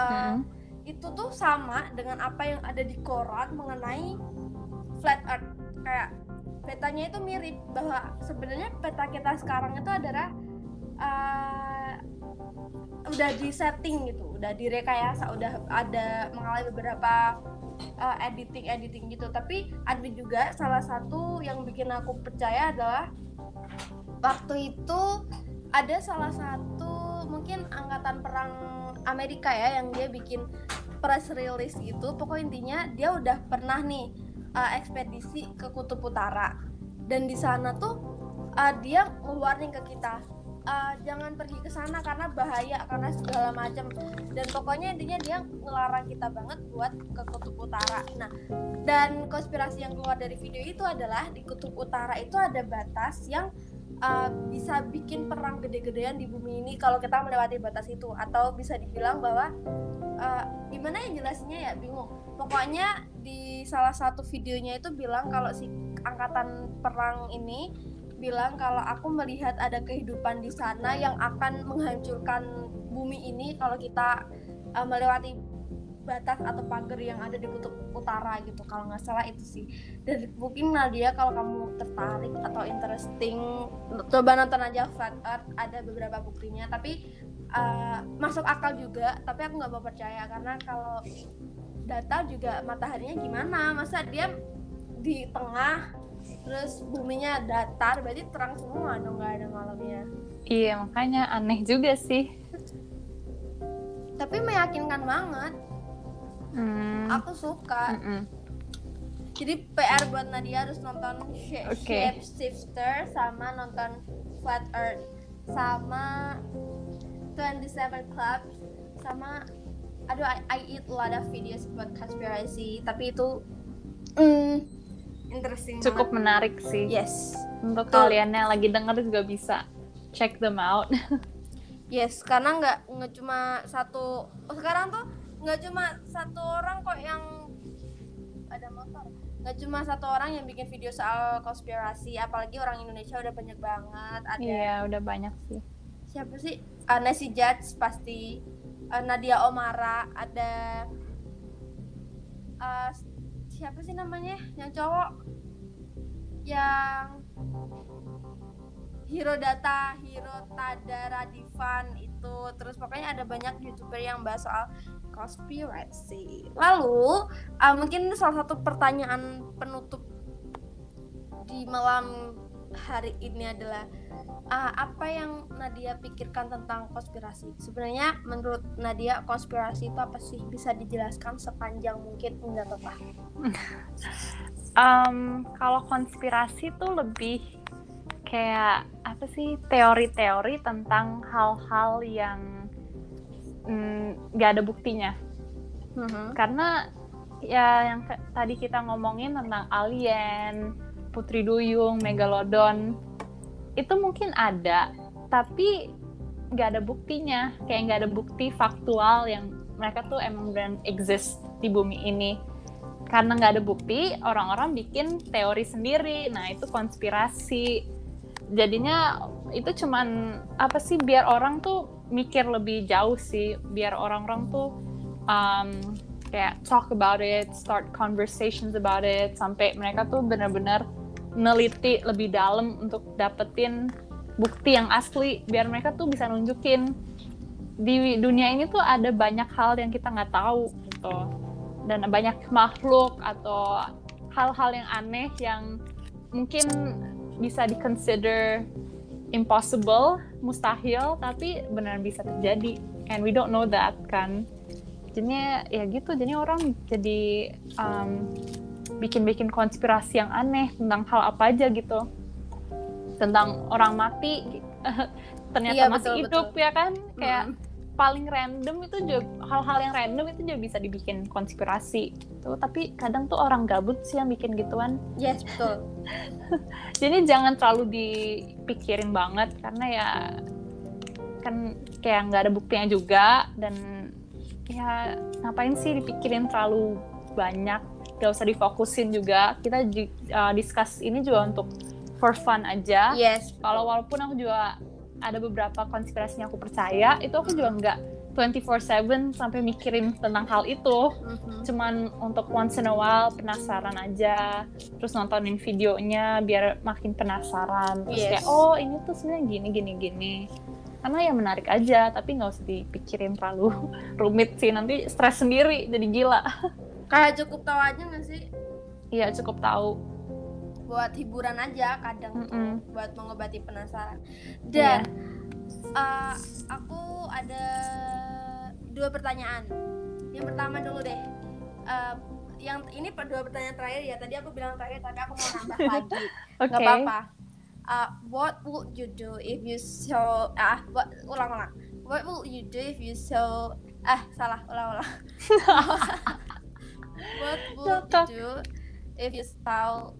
Uh, hmm. Itu tuh sama dengan apa yang ada di koran mengenai flat earth. Kayak petanya itu mirip bahwa sebenarnya peta kita sekarang itu adalah uh, udah di setting gitu udah direkayasa udah ada mengalami beberapa uh, eh, editing editing gitu. Tapi ada juga salah satu yang bikin aku percaya adalah waktu itu ada salah satu mungkin angkatan perang Amerika ya yang dia bikin press release gitu. Pokok intinya dia udah pernah nih uh, ekspedisi ke kutub utara. Dan di sana tuh uh, dia ngeluarin ke kita uh, jangan pergi ke sana karena bahaya karena segala macam. Dan pokoknya intinya dia ngelarang kita banget buat ke kutub utara. Nah dan konspirasi yang keluar dari video itu adalah di kutub utara itu ada batas yang uh, bisa bikin perang gede-gedean di bumi ini kalau kita melewati batas itu. Atau bisa dibilang bahwa uh, gimana ya jelasnya ya bingung. Pokoknya di salah satu videonya itu bilang kalau si angkatan perang ini bilang kalau aku melihat ada kehidupan di sana yang akan menghancurkan bumi ini kalau kita uh, melewati batas atau pagar yang ada di kutub utara gitu. Kalau nggak salah itu sih. Dan mungkin Nadia kalau kamu tertarik atau interesting coba nonton aja Flat Earth. Ada beberapa buktinya. Tapi uh, masuk akal juga. Tapi aku nggak mau percaya. Karena kalau data juga mataharinya gimana? Masa dia di tengah terus buminya datar? Berarti terang semua dong nggak ada malamnya. Iya makanya aneh juga sih. Tapi meyakinkan banget hmm. aku suka mm -mm. jadi PR buat Nadia harus nonton Shape, okay. Shape Shifter sama nonton Flat Earth sama 27 Club sama aduh I, I eat a lot of videos buat conspiracy tapi itu mm, interesting cukup banget. menarik sih yes untuk Tuh. kalian yang lagi denger juga bisa check them out <laughs> yes karena nggak nggak cuma satu oh, sekarang tuh nggak cuma satu orang kok yang ada motor. Nggak cuma satu orang yang bikin video soal konspirasi apalagi orang Indonesia udah banyak banget ada iya udah banyak sih. Siapa sih? Uh, Nancy Judge pasti. Uh, Nadia Omara ada uh, siapa sih namanya? Yang cowok yang Hero Data, Hero Tada Radivan itu. Terus pokoknya ada banyak youtuber yang bahas soal konspirasi. Lalu uh, mungkin salah satu pertanyaan penutup di malam hari ini adalah uh, apa yang Nadia pikirkan tentang konspirasi? Sebenarnya menurut Nadia konspirasi itu apa sih? Bisa dijelaskan sepanjang mungkin enggak apa-apa. <laughs> um, kalau konspirasi tuh lebih kayak apa sih teori-teori tentang hal-hal yang nggak mm, ada buktinya. Mhm. karena ya yang tadi kita ngomongin tentang alien, putri duyung, megalodon itu mungkin ada tapi nggak ada buktinya. Kayak nggak ada bukti faktual yang mereka tuh emang beneran exist di bumi ini. Karena nggak ada bukti orang-orang bikin teori sendiri. Nah itu konspirasi jadinya itu cuman apa sih biar orang tuh mikir lebih jauh sih biar orang-orang tuh um, kayak talk about it start conversations about it sampai mereka tuh benar-benar neliti lebih dalam untuk dapetin bukti yang asli biar mereka tuh bisa nunjukin. Di dunia ini tuh ada banyak hal yang kita nggak tahu gitu. Dan banyak makhluk atau hal-hal yang aneh yang mungkin bisa di consider impossible mustahil tapi benar bisa terjadi. And we don't know that kan. Jadinya ya gitu jadi orang jadi um, bikin-bikin konspirasi yang aneh tentang hal apa aja gitu. Tentang orang mati <laughs> ternyata Iya, masih betul, hidup ya kan? Kayak Mm-mm. Paling random itu juga hal-hal yang random itu juga bisa dibikin konspirasi tuh tapi kadang tuh orang gabut sih yang bikin gituan. Yes betul. <laughs> Jadi jangan terlalu dipikirin banget karena ya kan kayak nggak ada buktinya juga dan ya ngapain sih dipikirin terlalu banyak. Gak usah difokusin juga. Kita uh, discuss ini juga untuk for fun aja. Yes kalau walaupun aku juga ada beberapa konspirasi yang aku percaya itu aku juga nggak 24/7 sampai mikirin tentang hal itu. Mhm. cuman untuk once in a while penasaran aja terus nontonin videonya biar makin penasaran. Terus Yes. kayak oh ini tuh sebenarnya gini gini gini. Karena ya menarik aja tapi nggak usah dipikirin terlalu <laughs> rumit sih. Nanti stres sendiri jadi gila. <laughs> Kayak cukup tahu aja nggak sih? Iya cukup tahu buat hiburan aja kadang tuh, Mm-mm. buat mengobati penasaran. Iya. dan uh, aku ada dua pertanyaan. Yang pertama dulu deh. Uh, yang ini dua pertanyaan terakhir ya. Tadi aku bilang terakhir tapi aku mau nambah <laughs> lagi. Oke. nggak apa-apa. Uh, what would you do if you saw ah what ulang ulang. What would you do if you saw ah salah ulang ulang. <laughs> <laughs> What would you do if you saw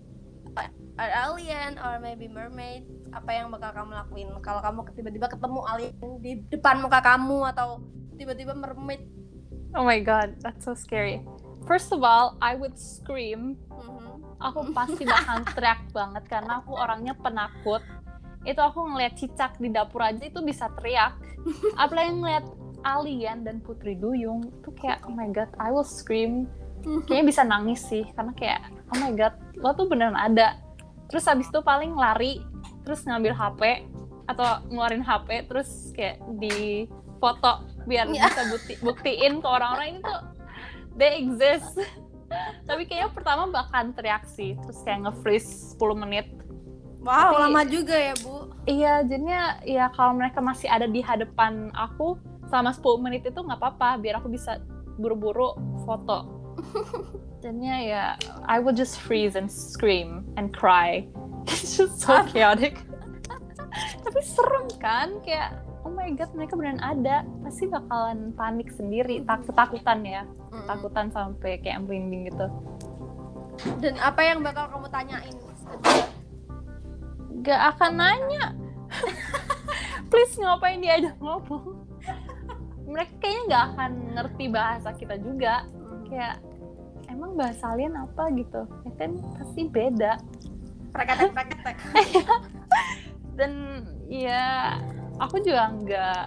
an alien or maybe mermaid apa yang bakal kamu lakuin? Kalau kamu tiba-tiba ketemu alien di depan muka kamu atau tiba-tiba mermaid. Oh my god that's so scary. First of all I would scream. Mhm. aku pasti bakal teriak banget karena aku orangnya penakut. Itu aku ngeliat cicak di dapur aja itu bisa teriak. Apalagi ngeliat alien dan putri duyung itu kayak oh my god I will scream. <laughs> Kayaknya bisa nangis sih karena kayak oh my god lo tuh beneran ada. Terus habis itu paling lari terus ngambil HP atau ngeluarin HP terus kayak di foto biar Ya. bisa bukti buktiin ke orang-orang ini tuh they exist. <laughs> Tapi kayaknya pertama bahkan teriak sih terus kayak nge-freeze 10 menit. Wow Tapi- lama juga ya bu. Iya jadinya ya kalau mereka masih ada di hadapan aku selama 10 menit itu nggak apa-apa biar aku bisa buru-buru foto jadinya ya I will just freeze and scream and cry. <laughs> It's just so chaotic. <laughs> Tapi serem kan? Kayak oh my god mereka beneran ada. Pasti bakalan panik sendiri. Tak ketakutan ya. Mm-mm. takutan sampai kayak merinding gitu. Dan apa yang bakal kamu tanyain? Dia? gak akan nanya. <laughs> Please ngapain diajak ngomong? Mereka kayaknya gak akan ngerti bahasa kita juga. Kayak emang bahasa alien apa gitu ya kan pasti beda Preketek, preketek. <laughs> dan ya aku juga nggak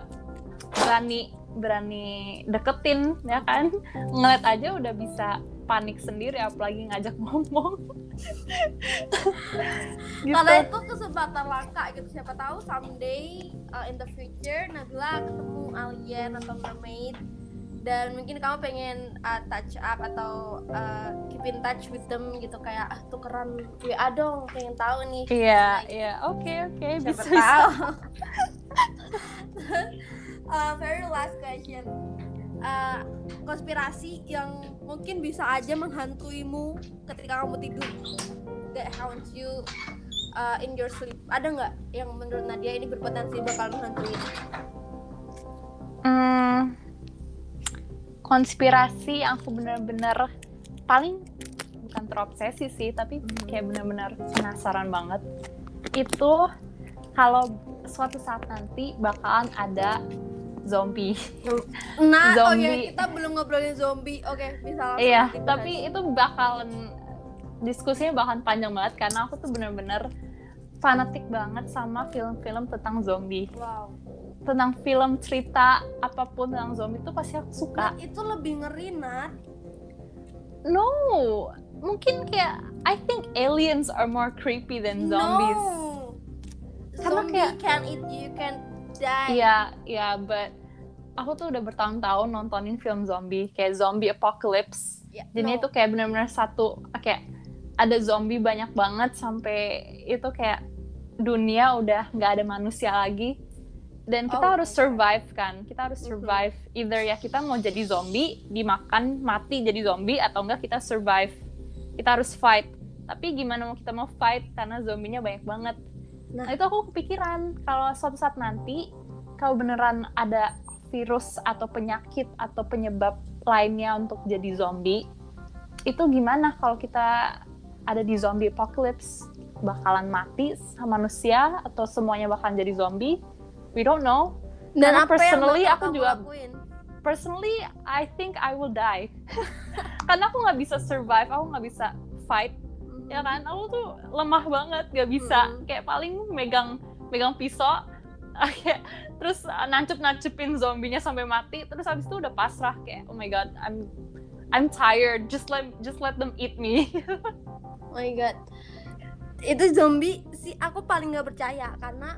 berani berani deketin ya kan ngeliat aja udah bisa panik sendiri apalagi ngajak <laughs> ngomong gitu. Karena itu kesempatan langka gitu. Siapa tahu someday uh, in the future Nabila ketemu alien atau mermaid dan mungkin kamu pengen uh, touch up atau uh, keep in touch with them gitu kayak ah tukeran WA dong pengen tahu nih. Iya, iya, oke, oke, bisa, tahu. bisa. <laughs> uh, very last question. Uh, konspirasi yang mungkin bisa aja menghantuimu ketika kamu tidur that haunts you uh, in your sleep. Ada nggak yang menurut Nadia ini berpotensi bakal menghantui hmm, konspirasi yang aku benar-benar paling bukan terobsesi sih tapi Hmm. kayak benar-benar penasaran banget. Itu kalau suatu saat nanti bakalan ada zombie. Nah oke Zombie. kita belum ngobrolin zombie. Oke bisa langsung iya tapi itu bakalan diskusinya bakalan panjang banget karena aku tuh benar-benar fanatik banget sama film-film tentang zombie. Wow tentang film cerita apa pun tentang zombie itu pasti aku suka. Nah, itu lebih ngeri Nat. No mungkin kayak I think aliens are more creepy than zombies. No Karena zombie kayak- can eat you can die. Iya, iya, but aku tuh udah bertahun-tahun nontonin film zombie kayak zombie apocalypse. Ya, Jadi no. itu kayak benar-benar satu kayak ada zombie banyak banget sampai itu kayak dunia udah nggak ada manusia lagi dan kita Oh harus God. survive kan? Kita harus survive. Either ya kita mau jadi zombie dimakan mati jadi zombie atau enggak kita survive. Kita harus fight. Tapi gimana mau kita mau fight? Karena zombinya banyak banget. Nah. nah. itu aku kepikiran. Kalau suatu saat nanti kalau beneran ada virus atau penyakit atau penyebab lainnya untuk jadi zombie itu gimana kalau kita ada di zombie apocalypse? Bakalan mati sama manusia atau semuanya bakalan jadi zombie we don't know. Dan Karena apa yang personally bakal aku juga- lakuin? personally I think I will die. <laughs> Karena aku nggak bisa survive aku nggak bisa fight. Ya kan? Aku tuh lemah banget nggak bisa. Hmm. kayak paling megang megang pisau <laughs> kayak terus nancup nancupin zombinya sampai mati. Terus habis itu udah pasrah kayak oh my god I'm I'm tired. Just let just let them eat me. <laughs> Oh my god. Itu zombie sih aku paling nggak percaya. Karena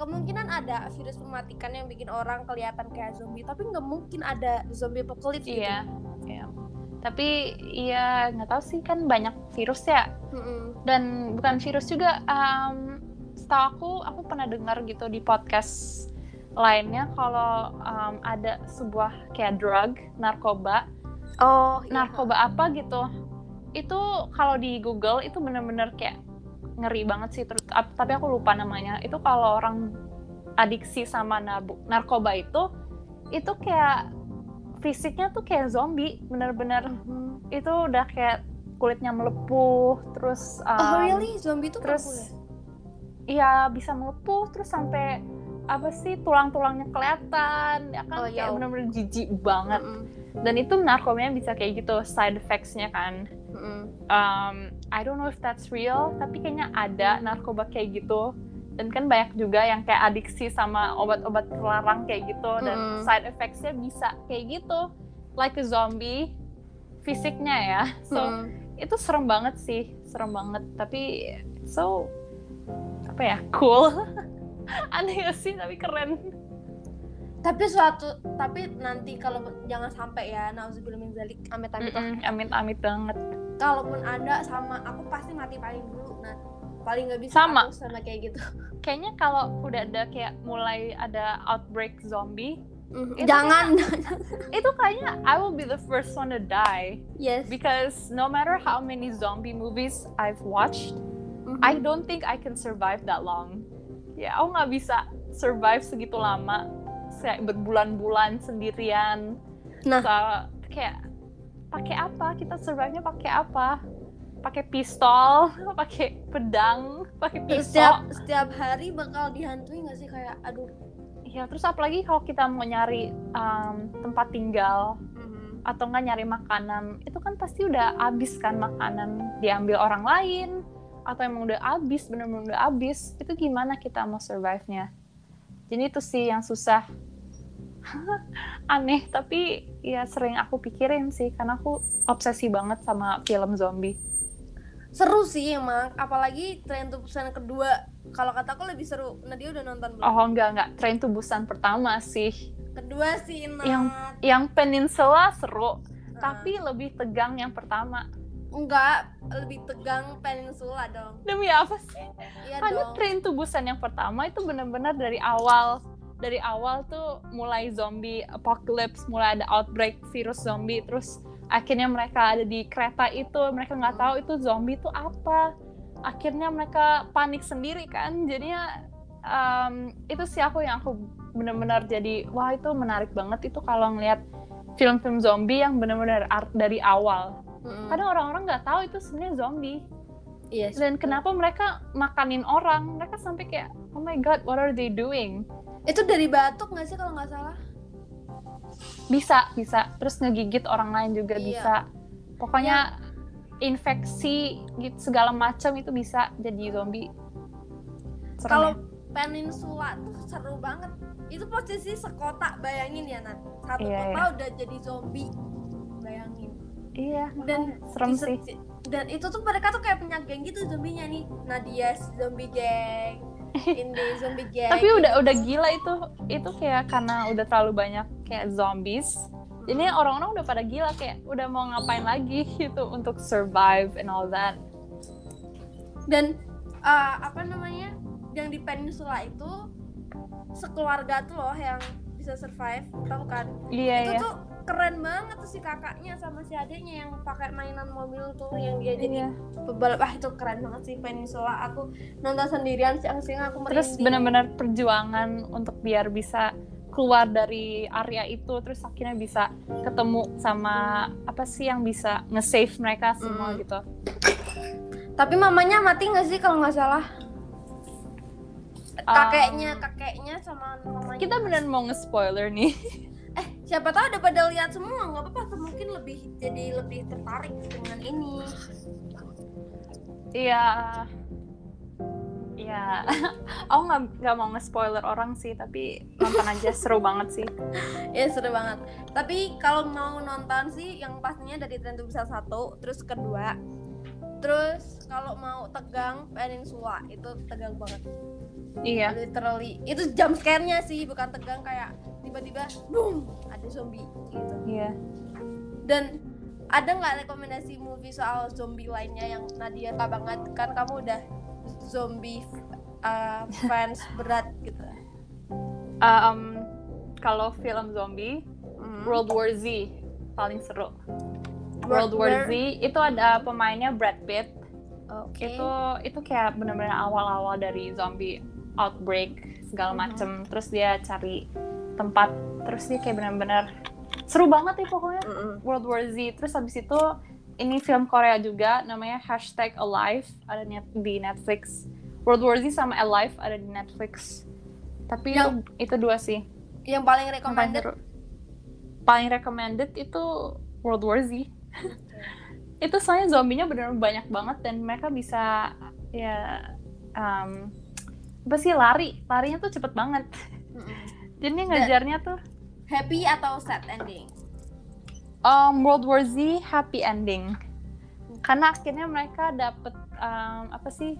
kemungkinan ada virus mematikan yang bikin orang kelihatan kayak zombie, tapi nggak mungkin ada zombie apocalypse gitu. iya iya tapi iya nggak tahu sih kan banyak virus ya Mm-mm. dan bukan virus juga um, setahu aku aku pernah dengar gitu di podcast lainnya kalau um, ada sebuah kayak drug narkoba Oh, iya. narkoba apa gitu itu kalau di Google itu bener-bener kayak ngeri banget sih terus ap- tapi aku lupa namanya itu kalau orang adiksi sama nabu, narkoba itu itu kayak fisiknya tuh kayak zombie bener-bener Mhm. itu udah kayak kulitnya melepuh terus Oh, um, really? Zombie itu terus ya? iya bisa melepuh terus sampai apa sih tulang-tulangnya kelihatan ya kan Oh, kayak iya. bener-bener jijik banget Mm-mm. Dan itu narkobanya bisa kayak gitu side effects-nya kan. Mm-mm. um, I don't know if that's real tapi kayaknya ada narkoba kayak gitu. Dan kan banyak juga yang kayak adiksi sama obat-obat terlarang kayak gitu. Dan side effects-nya bisa kayak gitu. Like a zombie fisiknya ya. <laughs> So Mm-mm. itu serem banget sih. Serem banget. Tapi so apa ya? Cool. <laughs> Aneh sih? Tapi keren Tapi suatu tapi nanti kalau jangan sampai ya nauzubillah min zalik amit amit Mm-mm, amit-amit banget. Kalaupun ada sama aku pasti mati paling dulu. Nah paling nggak bisa Sama. aku sama kayak gitu. <laughs> Kayaknya kalau udah ada kayak mulai ada outbreak zombie Itu jangan. <laughs> itu kayaknya I will be the first one to die. Yes. Because no matter how many zombie movies I've watched Mhm. I don't think I can survive that long. Ya aku nggak bisa survive segitu lama kayak berbulan-bulan sendirian. Nah. So, kayak pakai apa? Kita survive-nya pakai apa? Pakai pistol <laughs> pakai pedang pakai Terus pisau setiap setiap hari bakal dihantui nggak sih? Kayak aduh. Ya terus apalagi kalau kita mau nyari um, tempat tinggal atau nggak nyari makanan itu kan pasti udah habis kan makanan diambil orang lain atau emang udah habis bener-bener udah habis itu gimana kita mau survive-nya? Jadi itu sih yang susah <laughs> aneh tapi ya sering aku pikirin sih karena aku obsesi banget sama film zombie. Seru sih emang apalagi tren to Busan kedua. Kalau kataku lebih seru. Nah dia udah nonton belum? Oh enggak enggak. Train to Busan pertama sih. Kedua sih Nat. Yang- yang Peninsula seru Nah, tapi lebih tegang yang pertama. Enggak lebih tegang peninsula dong. Demi apa sih? Iya Karena dong. Train to Busan yang pertama itu benar-benar dari awal dari awal tuh mulai zombie apocalypse, mulai ada outbreak virus zombie, terus akhirnya mereka ada di kereta itu, mereka nggak tahu itu zombie itu apa. Akhirnya mereka panik sendiri kan, jadinya um, itu sih aku yang aku benar-benar jadi wah itu menarik banget itu kalau ngeliat film-film zombie yang benar-benar dari awal. Kadang orang-orang nggak tahu itu sebenarnya zombie. Yes. Dan kenapa mereka makanin orang? Mereka sampai kayak, oh my god, what are they doing? Itu dari batuk nggak sih kalau nggak salah? Bisa, bisa. Terus ngegigit orang lain juga iya. bisa. Pokoknya ya. infeksi gitu segala macam itu bisa jadi zombie. Kalau peninsula tuh seru banget. Itu posisi sekota bayangin ya Nat. Satu iya, kota iya. udah jadi zombie. Bayangin. Iya. Dan serem sih. Dan itu tuh mereka tuh kayak punya geng gitu zombinya nih. Nadia zombie gang. Ini <laughs> zombie gang. Tapi udah udah gila itu. Itu kayak karena udah terlalu banyak kayak zombies. Jadi orang-orang udah pada gila kayak udah mau ngapain lagi <laughs> gitu untuk survive and all that. Dan uh, apa namanya? yang di peninsula itu sekeluarga tuh loh yang bisa survive tahu kan iya, itu iya. tuh keren banget tuh si kakaknya sama si adiknya yang pakai mainan mobil tuh yang dia jadi iya. pebalap ah itu keren banget sih peninsula. Aku nonton sendirian siang-siang aku merinding. terus benar-benar perjuangan untuk biar bisa keluar dari area itu terus akhirnya bisa ketemu sama apa sih yang bisa nge-save mereka semua mm. gitu. Tapi mamanya mati nggak sih kalau nggak salah? Kakeknya kakeknya sama mamanya. Kita benar mau nge-spoiler nih <laughs> siapa tahu udah pada lihat semua nggak apa-apa mungkin lebih jadi lebih tertarik dengan ini. Iya. Iya. <laughs> Aku nggak nggak mau nge-spoiler orang sih tapi nonton aja seru banget sih. <laughs> Ya seru banget. Tapi kalau mau nonton sih yang pastinya dari Tren Bisa satu terus kedua. Terus kalau mau tegang Peninsula itu tegang banget. Iya. Literally. Itu jump scare-nya sih, bukan tegang kayak tiba-tiba boom ada zombie gitu. Iya. Dan ada nggak rekomendasi movie soal zombie lainnya yang Nadia tak banget kan kamu udah zombie uh, <laughs> fans berat gitu. Um, kalau film zombie, mm. World War Z paling seru. World War Z itu ada pemainnya Brad Pitt. Okay. Itu itu kayak benar-benar awal-awal dari zombie outbreak segala mm-hmm. macem mm-hmm. terus dia cari tempat terus dia kayak benar-benar seru banget nih pokoknya. Mm-hmm. World War Z. Terus habis itu ini film Korea juga namanya hashtag Alive ada di Netflix. World War Z sama Alive ada di Netflix. Tapi yang, itu, itu dua sih. yang paling recommended? Paling recommended itu World War Z. <laughs> Itu soalnya zombinya benar-benar banyak banget dan mereka bisa ya um, apa sih lari. Larinya tuh cepet banget. Mm-hmm. Jadi ngejarnya tuh happy atau sad ending? Um, World War Z happy ending. Karena akhirnya mereka dapet um, apa sih?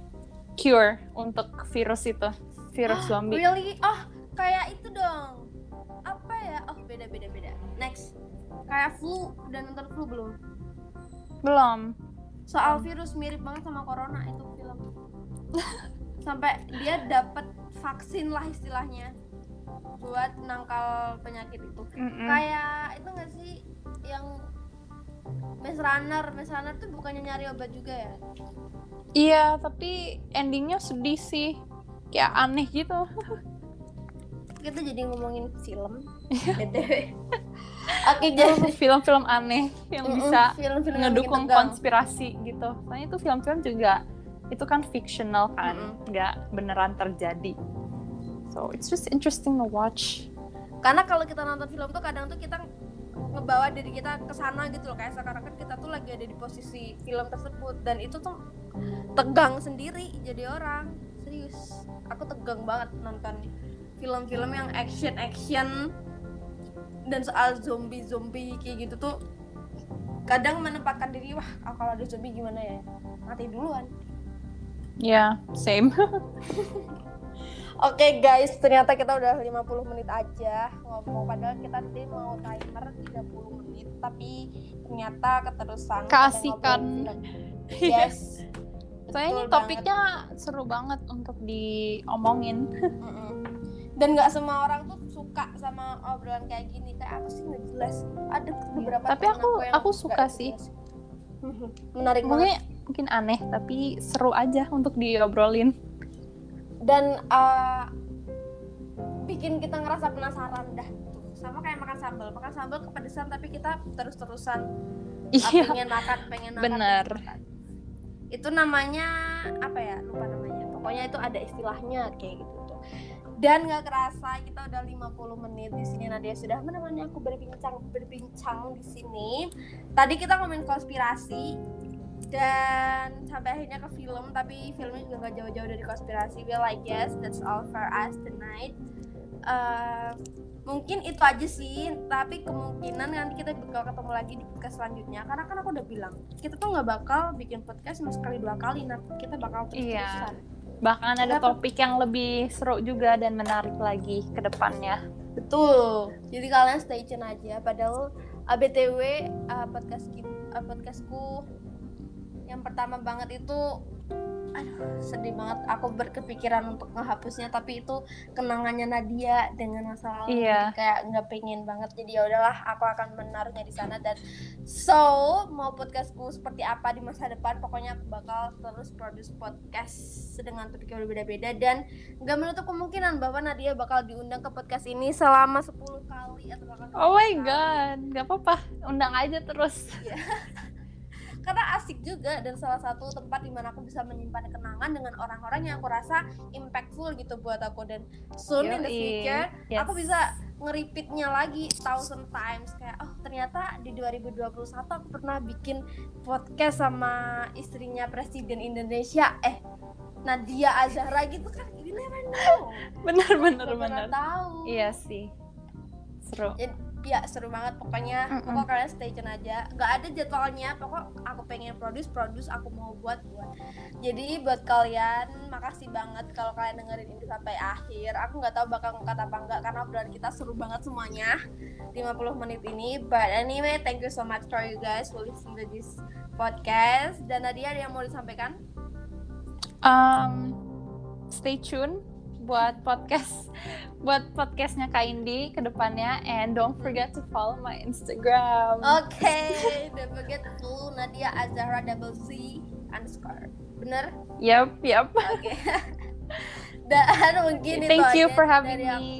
Cure untuk virus itu virus zombie. really? Oh kayak itu dong. Apa ya? Oh beda beda beda. Next. Kayak flu dan nonton flu belum? Belum. Soal virus mirip banget sama corona itu film. <laughs> Sampai dia dapat vaksin lah istilahnya buat nangkal penyakit itu. Mm -mm. kayak itu nggak sih yang mes runner? Mes runner tuh bukannya nyari obat juga ya? Iya tapi endingnya sedih sih. Kayak aneh gitu. Kita jadi ngomongin film. Btw. Oke jadi film-film aneh yang mm -mm, bisa film -film ngedukung konspirasi gitu. Soalnya itu film-film juga itu kan fictional kan. Nggak mm -hmm. beneran terjadi so it's just interesting to watch. Karena kalau kita nonton film tuh kadang tuh kita ngebawa diri kita ke sana gitu loh. Kayak sekarang kan kita tuh lagi ada di posisi film tersebut. Dan itu tuh tegang sendiri jadi orang. Serius. Aku tegang banget nonton film-film yang action action. Dan soal zombie zombie kayak gitu tuh kadang menempatkan diri wah kalau ada zombie gimana ya? Mati duluan. Ya, yeah, same. <laughs> Oke okay, guys, ternyata kita udah 50 menit aja ngomong padahal kita tadi mau timer 30 menit tapi ternyata keterusan kasihkan <laughs> yes Soalnya ini topiknya banget. seru banget untuk diomongin. dan nggak semua orang tuh suka sama obrolan kayak gini kayak apa sih nggak jelas ada beberapa Tapi aku- yang aku nggak suka sih. jelas. <laughs> menarik banget mungkin mungkin aneh tapi seru aja untuk diobrolin dan uh, bikin kita ngerasa penasaran dah tuh sama kayak makan sambal. Makan sambal kepedesan tapi kita terus terusan iya. pengen makan pengen makan. Bener. pengen makan. itu namanya apa ya lupa namanya. Pokoknya itu ada istilahnya kayak gitu tuh. Dan nggak kerasa kita udah 50 menit di sini Nadia. Sudah menemani aku berbincang berbincang di sini. Tadi kita ngomongin konspirasi dan sampai akhirnya ke film tapi filmnya juga nggak jauh-jauh dari konspirasi. Well I guess that's all for us tonight. Eh, mungkin itu aja sih tapi kemungkinan nanti kita bakal ketemu lagi di podcast selanjutnya. Karena kan aku udah bilang kita tuh nggak bakal bikin podcast cuma sekali dua kali. Nah kita bakal terus Iya. bahkan ada Kenapa? topik yang lebih seru juga dan menarik lagi ke depannya. Betul. Jadi kalian stay tune aja. Padahal uh, btw uh, podcast ki- uh, podcastku yang pertama banget itu aduh sedih banget. Aku berkepikiran untuk menghapusnya tapi itu kenangannya Nadia dengan masa lalu. Iya. Kayak nggak pengen banget. Jadi ya udahlah aku akan menaruhnya di sana. Dan so mau podcastku seperti apa di masa depan pokoknya aku bakal terus produce podcast dengan topik yang berbeda-beda. Dan nggak menutup kemungkinan bahwa Nadia bakal diundang ke podcast ini selama 10 kali atau bahkan oh my 20 kali. god nggak apa-apa. Undang aja terus karena asik juga dan salah satu tempat di mana aku bisa menyimpan kenangan dengan orang-orang yang aku rasa impactful gitu buat aku. Dan soon in the future Yes. aku bisa nge-repeatnya lagi thousand times. Kayak oh ternyata di 2021 aku pernah bikin podcast sama istrinya presiden Indonesia. Eh Nadia Azhara gitu kan? You never know. <laughs> Bener tahu. Iya sih. Seru ya seru banget pokoknya. Mm-mm. pokok kalian stay tune aja. Nggak ada jadwalnya. Pokok aku pengen produce produce aku mau buat buat. Jadi buat kalian makasih banget kalau kalian dengerin ini sampai akhir. Aku nggak tahu bakal ngangkat apa enggak karena obrolan kita seru banget semuanya. 50 menit ini. But anyway thank you so much for you guys who listen to this podcast. Dan Nadia ada yang mau disampaikan? Um, stay tune buat podcast buat podcastnya Kak Indi ke depannya and don't forget to follow my Instagram oke don't forget to follow Nadia Azhara double C underscore bener yep yep Oke. <laughs> Dan mungkin itu thank you aja for having dari aku. me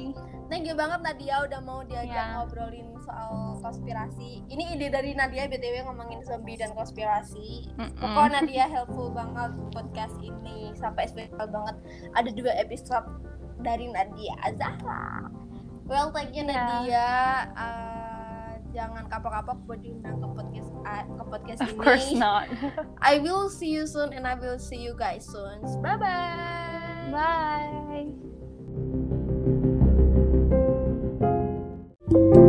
Thank you banget Nadia udah mau diajak Ya. ngobrolin soal konspirasi. Ini ide dari Nadia btw ngomongin zombie dan konspirasi. Mm -mm. Pokoknya Nadia helpful banget podcast ini sampai spesial banget. Ada dua episode dari Nadia Zahra. Well, thank you yeah. Nadia. Uh, jangan kapok-kapok buat diundang ke podcast uh, ke podcast ini. Of course not. <laughs> I will see you soon and I will see you guys soon. Bye bye. Bye. thank you